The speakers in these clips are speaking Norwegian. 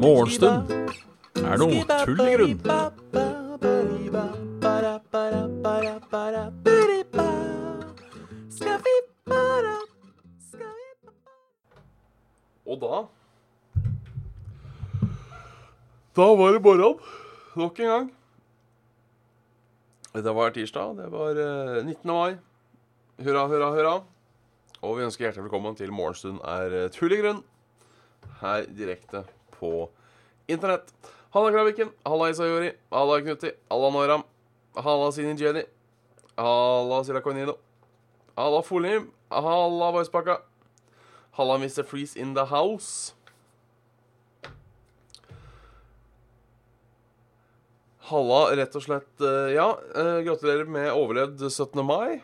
Morgenstund er noe tull i grunn. Og da Da var det morgen. Nok en gang. Det var tirsdag. Det var eh, 19. mai. Hurra, hurra, hurra. Og vi ønsker hjertelig velkommen til Morgenstund er eh, tull i grunn. Her direkte på internett. Halla, Kraviken. Halla, Isayori. Halla, Knutti. Halla, Noram. Halla, Sini Jenny. Halla, Silla Cornido. Halla, Folim. Halla, Voicepakka. Halla, Mr. Freeze in the house. Halla, rett og slett. eh, Ja, eh, gratulerer med overlevd 17. mai.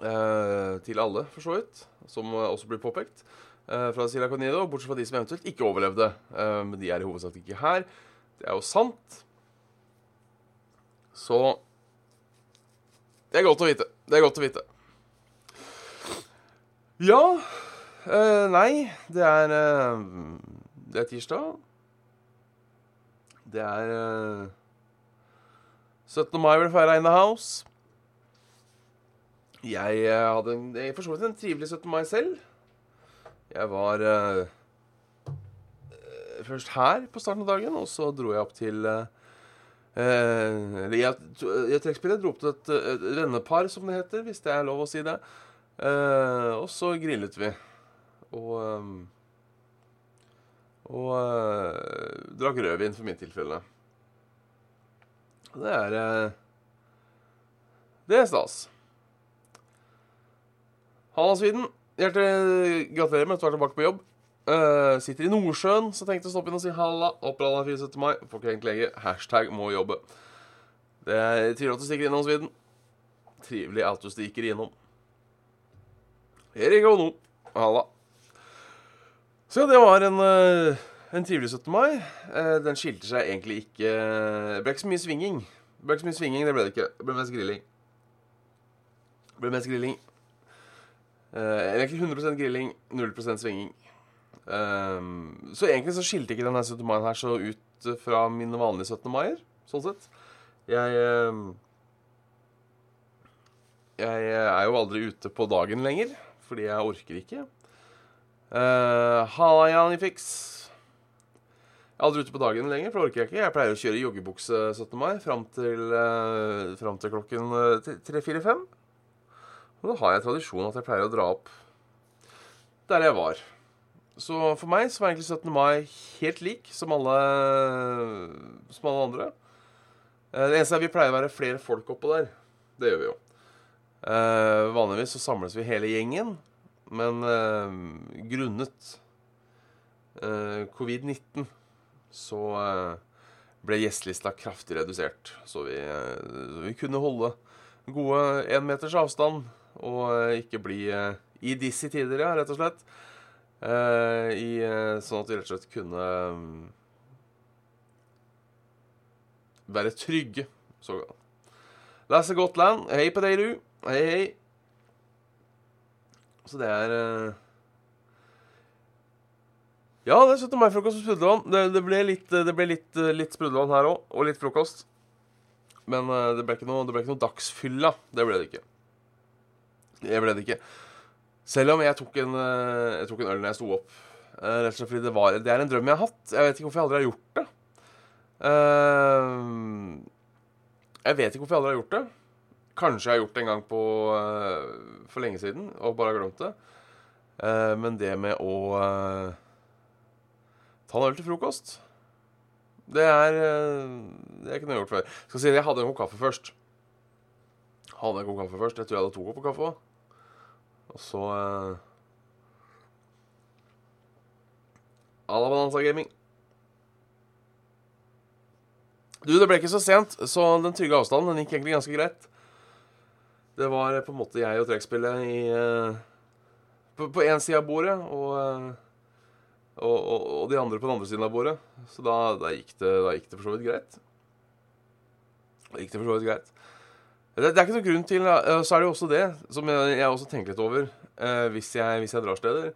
Eh, til alle, for så vidt. Som også blir påpekt. Eh, fra Sila Conido, bortsett fra de som eventuelt ikke overlevde. Eh, men de er i hovedsak ikke her. Det er jo sant. Så Det er godt å vite. Det er godt å vite. Ja Nei, det er Det er tirsdag. Det er eh, 17. mai blir feira in the house. Jeg eh, hadde en, jeg for så vidt en trivelig 17. mai selv. Jeg var eh, først her på starten av dagen, og så dro jeg opp til eh, eh, jeg, jeg trekkspillet dro opp til et, et vennepar, som det heter, hvis det er lov å si det. Eh, og så grillet vi. Og eh, Og drakk rødvin, for mitt tilfelle. Det er Det er stas. Halla, Sweden. Hjertelig gratulerer med at du er tilbake på jobb. Uh, sitter i Nordsjøen, så tenkte jeg å stoppe inn og si halla. Oppland 74. mai. Får ikke hengt lege. Hashtag må jobbe. Det er trivelig at du stikker innom, Sweden. Trivelig at du stikker innom. Here you go nå. Halla. Så ja, det var en, eh, en trivelig 17. mai. Eh, den skilte seg egentlig ikke Det ble ikke så mye svinging. Det ble ikke så mye svinging, det ble det ikke. Det ble mest grilling. Det ble mest grilling. Eh, egentlig 100% grilling, 0% svinging. Um, så egentlig så skilte ikke denne 17. mai her så ut fra mine vanlige 17. maier, sånn sett. Jeg ehm, Jeg er jo aldri ute på dagen lenger, fordi jeg orker ikke. Uh, Halla, Janifix. Jeg er aldri ute på dagen lenger, for det orker jeg ikke. Jeg pleier å kjøre joggebukse 17. mai fram til, uh, fram til klokken uh, 3-4-5. Og da har jeg tradisjon at jeg pleier å dra opp der jeg var. Så for meg så var egentlig 17. mai helt lik som alle, som alle andre. Eh, Det eneste er at vi pleier å være flere folk oppå der. Det gjør vi jo. Eh, vanligvis så samles vi hele gjengen, men eh, grunnet eh, covid-19 så eh, ble gjestelista kraftig redusert. Så vi, eh, så vi kunne holde gode én meters avstand og eh, ikke bli eh, i disse tider, ja, rett og slett. Eh, i, sånn at vi rett og slett kunne mm, være trygge. Så godt. Lasse Gotland, hei på deg, du. Hei, hei. Så det er Ja, det er 17. mai-frokost på Sprudlevann. Det, det ble litt, det litt, litt Sprudlevann her òg, og litt frokost. Men det ble ikke noe, det ble ikke noe dagsfylla. Det ble det ikke. Det ble det ikke. Selv om jeg tok en, eh, jeg tok en øl når jeg sto opp. Eh, Rett og slett fordi det, var, det er en drøm jeg har hatt. Jeg vet ikke hvorfor jeg aldri har gjort det. Eh, jeg vet ikke hvorfor jeg aldri har gjort det. Kanskje jeg har gjort det en gang på, for lenge siden og bare har glemt det. Men det med å ta en øl til frokost Det er Det er ikke noe jeg har gjort før. Skal si at Jeg hadde en kopp kaffe først. Hadde en kopp kaffe først. Jeg tror jeg hadde to kopper kaffe òg. Og så uh, Alla Balanza Gaming. Du, det ble ikke så sent, så den trygge avstanden den gikk egentlig ganske greit. Det var på en måte jeg og trekkspillet i eh, På én side av bordet, og, eh, og, og, og de andre på den andre siden av bordet. Så da, da, gikk, det, da gikk det for så vidt greit. Da gikk det for så vidt greit. Det, det er ikke noen grunn til Så er det jo også det, som jeg, jeg også tenker litt over uh, hvis, jeg, hvis jeg drar steder.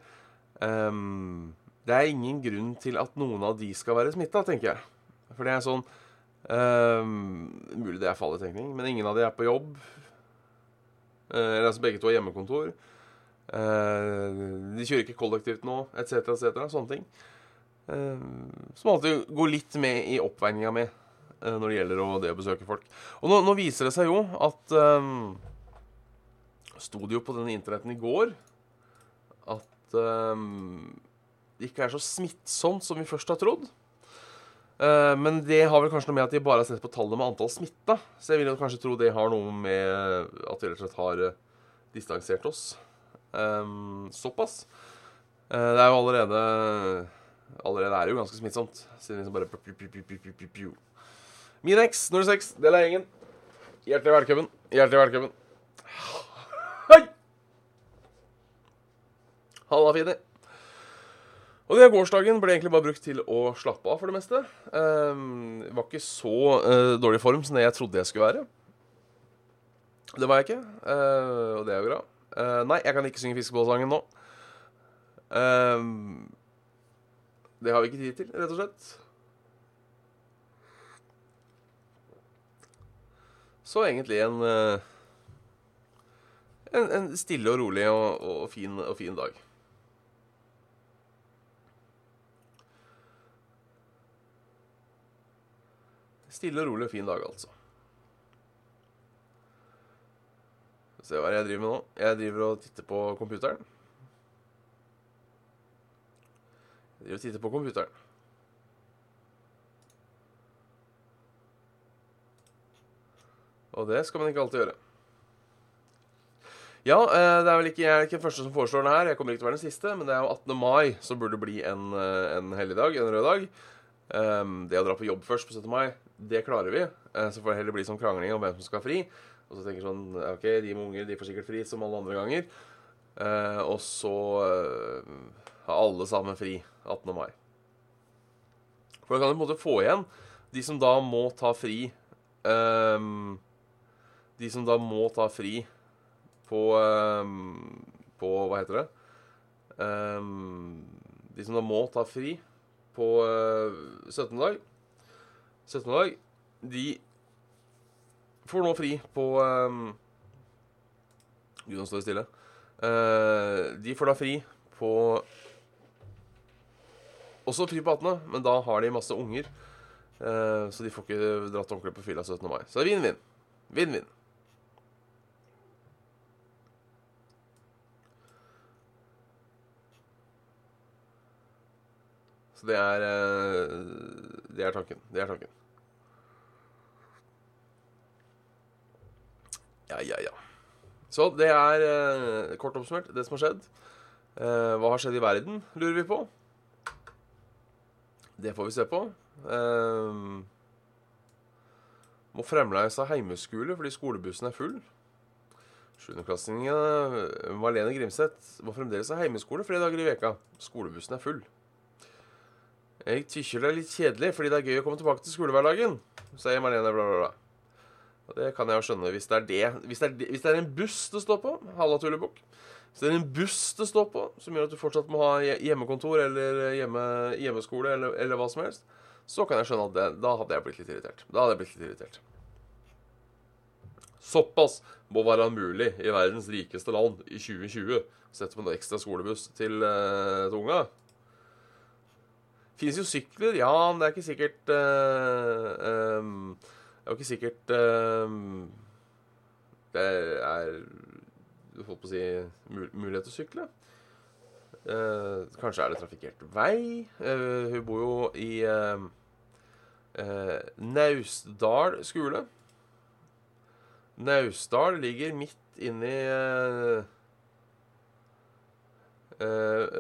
Um, det er ingen grunn til at noen av de skal være smitta, tenker jeg. For det er sånn um, Mulig det er falletenkning, men ingen av de er på jobb. Uh, eller altså begge to har hjemmekontor. Uh, de kjører ikke kollektivt nå, etc., etc. Sånne ting. Uh, som alltid går litt med i oppveininga med når det gjelder å, det å besøke folk. Og nå, nå viser det seg jo at um, Sto det jo på denne internetten i går at um, det ikke er så smittsomt som vi først har trodd. Uh, men det har vel kanskje noe med at de bare har sett på tallene med antall smitta. Så jeg vil kanskje tro det har noe med at vi rett og slett har uh, distansert oss um, såpass. Uh, det er jo allerede Allerede er det jo ganske smittsomt. Siden liksom bare Min eks 06, del av gjengen. Hjertelig velkommen. Hjertelig velkommen. Hei! Halla, fine. Og det gårsdagen ble egentlig bare brukt til å slappe av for det meste. Um, var ikke så uh, dårlig form som det jeg trodde jeg skulle være. Det var jeg ikke, uh, og det er jo bra. Uh, nei, jeg kan ikke synge fiskebålsangen nå. Um, det har vi ikke tid til, rett og slett. Så egentlig en eh, en, en stille og rolig og, og, fin, og fin dag. Stille og rolig og fin dag, altså. Se hva jeg driver med nå. Jeg driver og titter på computeren. Jeg driver og titter på computeren. Og det skal man ikke alltid gjøre. Ja, eh, det er vel ikke, jeg er ikke den første som foreslår den her. Jeg kommer ikke til å være den siste, men det er jo 18. mai som burde bli en, eh, en helligdag, en rød dag. Um, det å dra på jobb først på 17. mai, det klarer vi. Eh, så får det heller bli sånn krangling om hvem som skal ha fri. Og så tenker sånn OK, de med unger de får sikkert fri som alle andre ganger. Og så har alle sammen fri 18. mai. For da kan du på en måte få igjen de som da må ta fri ehm, De som da må ta fri på ehm, På Hva heter det? Ehm, de som da må ta fri på eh, 17. dag 17. dag, de får nå fri på um, Gud, nå står det stille. Eh, de får da fri på Også fri på 18., men da har de masse unger. Eh, så de får ikke dratt ordentlig på fylla 17. mai. Så det er vinn-vinn. Vinn-vinn. Så det er eh, Det er tanken. Det er tanken. Ja, ja, ja. Så det er eh, kort oppsummert det som har skjedd. Eh, hva har skjedd i verden, lurer vi på. Det får vi se på. Må fremleis ha heimeskole fordi skolebussen er full. Sjuendeklassingen Malene Grimseth må fremdeles ha heimeskole flere dager i veka. Skolebussen er full. Jeg tykker det er litt kjedelig fordi det er gøy å komme tilbake til skolehverdagen, sier Marlene bla, bla, bla. Og det kan jeg jo skjønne hvis det er det. Hvis det er, hvis det er en buss det står på, halla tullebukk. Hvis det er en buss det står på, som gjør at du fortsatt må ha hjemmekontor eller hjemme, hjemmeskole eller, eller hva som helst, så kan jeg skjønne at det, da hadde jeg blitt litt irritert. Da hadde jeg blitt litt irritert. Såpass må være mulig i verdens rikeste land i 2020. Sette på en ekstra skolebuss til, uh, til unga. Fins jo sykler, ja, men det er ikke sikkert uh, um, Det er jo ikke sikkert ehm, Det er holdt på å si mulighet til å sykle. Uh, kanskje er det trafikkert vei. Eh, hun bor jo i Naustdal skole. Naustdal ligger midt inni uh,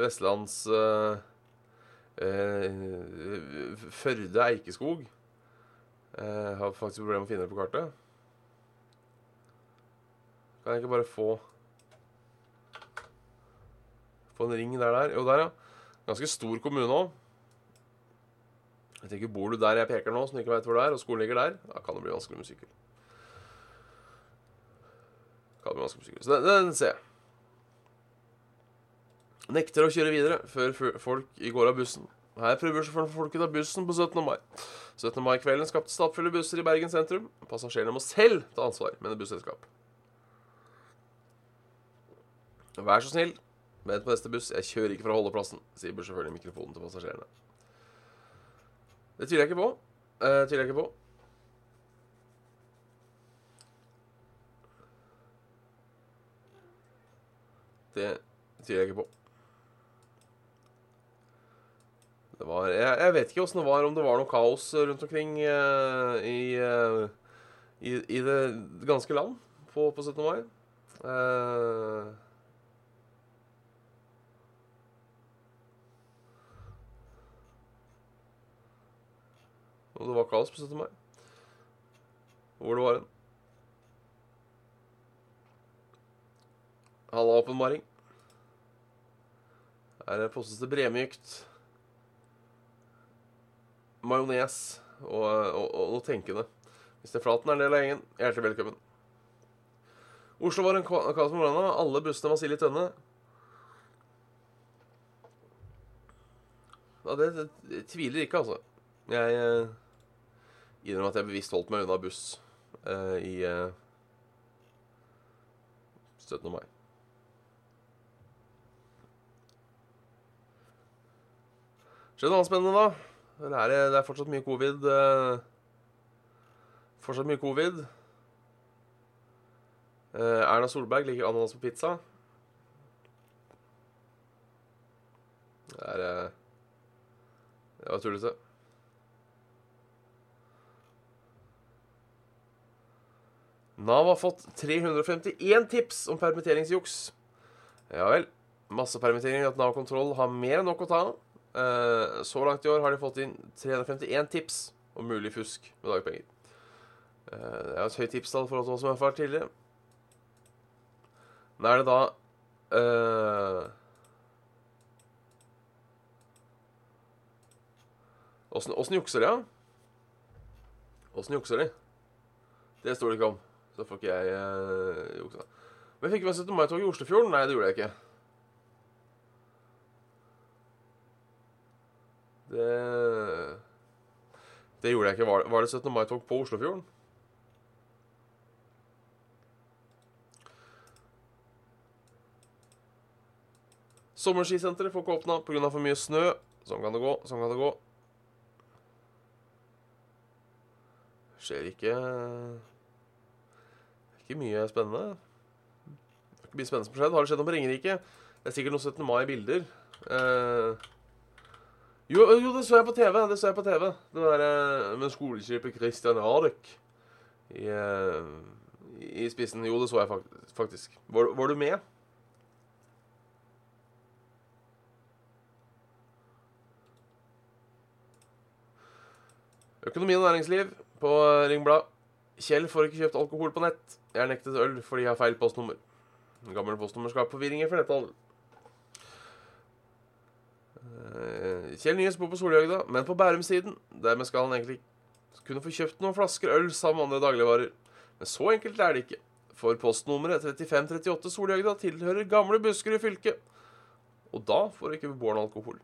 Vestlands eh, Førde Eikeskog. Eh, har faktisk problemer med å finne det på kartet. Kan jeg ikke bare få Få en ring der der? Jo, der, ja. Ganske stor kommune òg. Jeg tenker, Bor du der jeg peker nå, som du ikke veit hvor det er, og skolen ligger der, da kan det bli vanskelig med sykkel. Kan det bli vanskelig med sykkel. Så Den, den ser jeg. Nekter å kjøre videre før folk går av bussen. Her prøver sjåføren å få folket av bussen på 17. mai. 17. mai-kvelden skapte stappfulle busser i Bergen sentrum. Passasjerene må selv ta ansvar, mener busselskap. Vær så snill, vent på neste buss. Jeg kjører ikke fra holdeplassen, sier bussjåføren i mikrofonen til passasjerene. Det tviler jeg ikke på. Eh, tviler jeg ikke på. Det tviler jeg ikke på. Det var Jeg, jeg vet ikke åssen det var, om det var noe kaos rundt omkring uh, i, uh, i, i det ganske land på, på 17. mai. Uh, og det var kaos på 17. mai. Hvor det var hen. Halla, åpenbaring. Her postes det bremykt majones og, og, og noe tenkende. Er Flaten er en del av gjengen, hjertelig velkommen. Oslo var en ka- kaos på morgenen. Alle bussene var sild i tønne. Ja, det, det, det, tviler ikke, altså. Jeg eh, innrømmer at jeg bevisst holdt meg unna buss eh, i eh, 17. mai. Skjedde noe annet spennende, da? Eller er det, er fortsatt mye covid. eh, fortsatt mye covid. Eh, Erna Solberg liker ananas på pizza. Det er eh, Det var tullete. Nav har fått 351 tips om permitteringsjuks. Ja vel. Massepermittering i at Nav kontroll har mer enn nok å ta av. Eh, så langt i år har de fått inn 351 tips om mulig fusk med dagpenger. Eh, det er et høyt tipstall for hva som har vært tidligere. Men er det da eh, Åssen uh, jukser de, da? Åssen jukser de? Det står det ikke om. Så får ikke jeg uh, juksa. Men fikk med 17. mai-tog i Oslofjorden? Nei, det gjorde jeg ikke. Det Det gjorde jeg ikke. Var, var det 17. mai-tog på Oslofjorden? Sommerskisenteret får ikke åpna pga. for mye snø. Sånn kan det gå. Sånn kan det gå. Skjer ikke Ikke mye spennende. Det er ikke mye spennende som har skjedd. Har det skjedd noe på Ringerike? Det er sikkert noe 17. mai-bilder. Eh, jo, jo, det så jeg på TV. Det så jeg på TV. Det der eh, med skoleskipet Christian Radek i, eh, i spissen. Jo, det så jeg faktisk. Var, var du med? Økonomi og næringsliv på Ringblad. Kjell får ikke kjøpt alkohol på nett. Jeg er nektet øl fordi jeg har feil postnummer. Gammel postnummer skaper forvirringer for netthandel. Kjell Nyhets bor på Solhjøgda, men på Bærum-siden. Dermed skal han egentlig kunne få kjøpt noen flasker øl sammen med andre dagligvarer. Men så enkelt er det ikke. For postnummeret 3538 Solhjøgda tilhører gamle Buskerud fylke. Og da får ikke beboerne alkohol.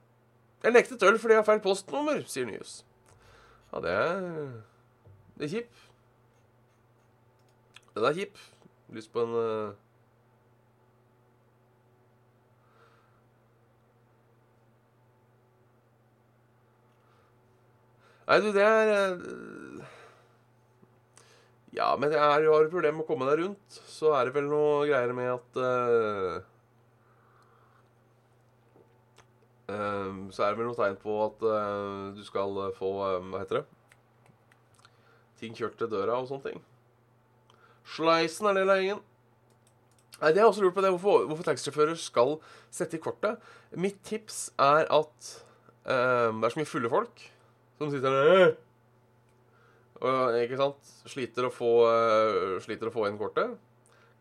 Jeg nektet øl fordi jeg har feil postnummer, sier Nyhus. Ja, det er Det er kjip. Den er kjip. Lyst på en Nei, du, det er eh, Ja, men jeg er, har et problem med å komme deg rundt. Så er det vel noe greier med at uh, Så er det vel noe tegn på at uh, du skal få Hva heter det? Ting kjørt til døra og sånne ting. Sleisen er del av gjengen. Nei, det har også lurt på det, hvorfor, hvorfor taxisjåfører skal sette i kortet. Mitt tips er at eh, det er så mye fulle folk som sitter der «Øh!» og ikke sant, sliter å få, uh, sliter å få inn kortet.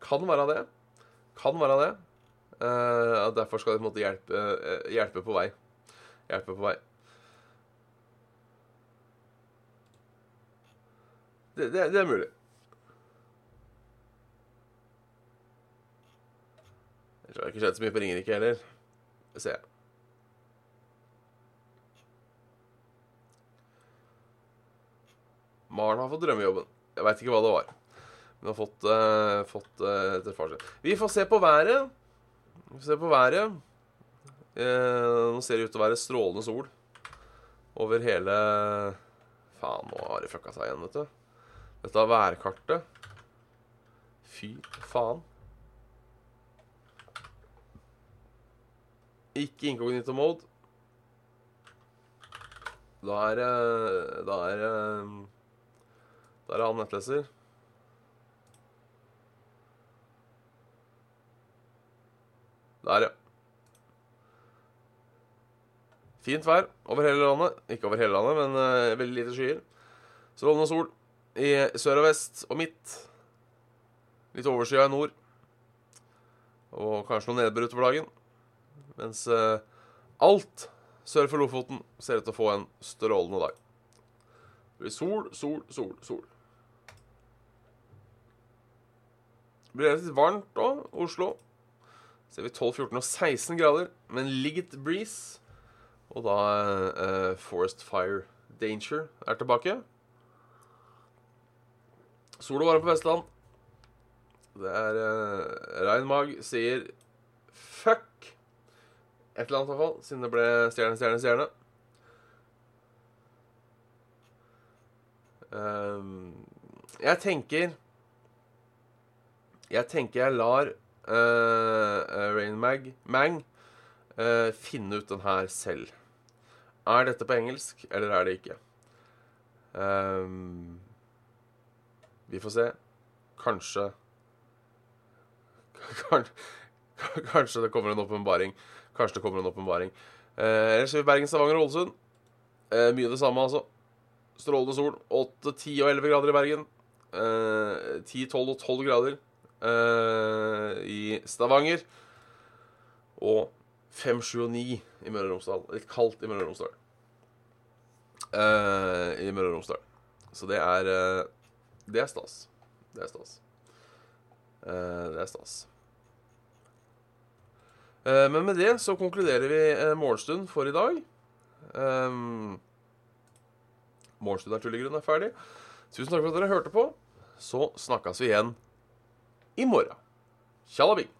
Kan være det. Kan være det. Uh, derfor skal de på en måte hjelpe, uh, hjelpe på vei. Hjelpe på vei. Det, det, det er mulig. Det har ikke skjedd så mye på Ringerike heller. Det ser jeg. Maren har fått drømmejobben. Jeg veit ikke hva det var. Men har fått, uh, fått uh, etter far sin. Vi får se på været. Vi får se på været. Uh, nå ser det ut til å være strålende sol over hele Faen, nå har det fucka seg igjen, vet du. Dette er værkartet. Fy faen. Ikke inkognito mode. Da er det Da er det Da er han nettleser. Der, ja. Fint vær over hele landet. Ikke over hele landet, men uh, veldig lite skyer. Strålende sol i sør og vest og midt. Litt overskya i nord. Og kanskje noe nedbør utover dagen. Mens uh, alt sør for Lofoten ser ut til å få en strålende dag. Det blir sol, sol, sol, sol. Det blir relativt varmt òg. Oslo. Ser vi 12, 14 og 16 grader, men ligget breeze. Og da uh, Forest Fire Danger er tilbake. Sol og varme på Vestland. Det er uh, Rein Mag sier fuck et eller annet, i hvert fall, siden det ble stjerne, stjerne, stjerne. Um, jeg tenker Jeg tenker jeg lar uh, Rain Mag, Mang uh, finne ut den her selv. Er dette på engelsk, eller er det ikke? Um, vi får se. Kanskje Kanskje det kommer en åpenbaring. Kanskje det kommer en åpenbaring. Uh, ellers er vi Bergen, Stavanger og Ålesund. Uh, mye det samme, altså. Strålende sol. 8, 10 og 11 grader i Bergen. Uh, 10, 12 og 12 grader uh, i Stavanger. Og 5, 7 og 9 i Møre og Romsdal. Litt kaldt i Møre og Romsdal. Eh, I Møre og Romsdal. Så det er uh, Det er stas. Det er stas. Eh, det er stas. men med det så konkluderer vi morgenstund for i dag. Um, morgenstund er tullegrunn er ferdig. Tusen takk for at dere hørte på. Så snakkes vi igjen i morgen. Tjallabing!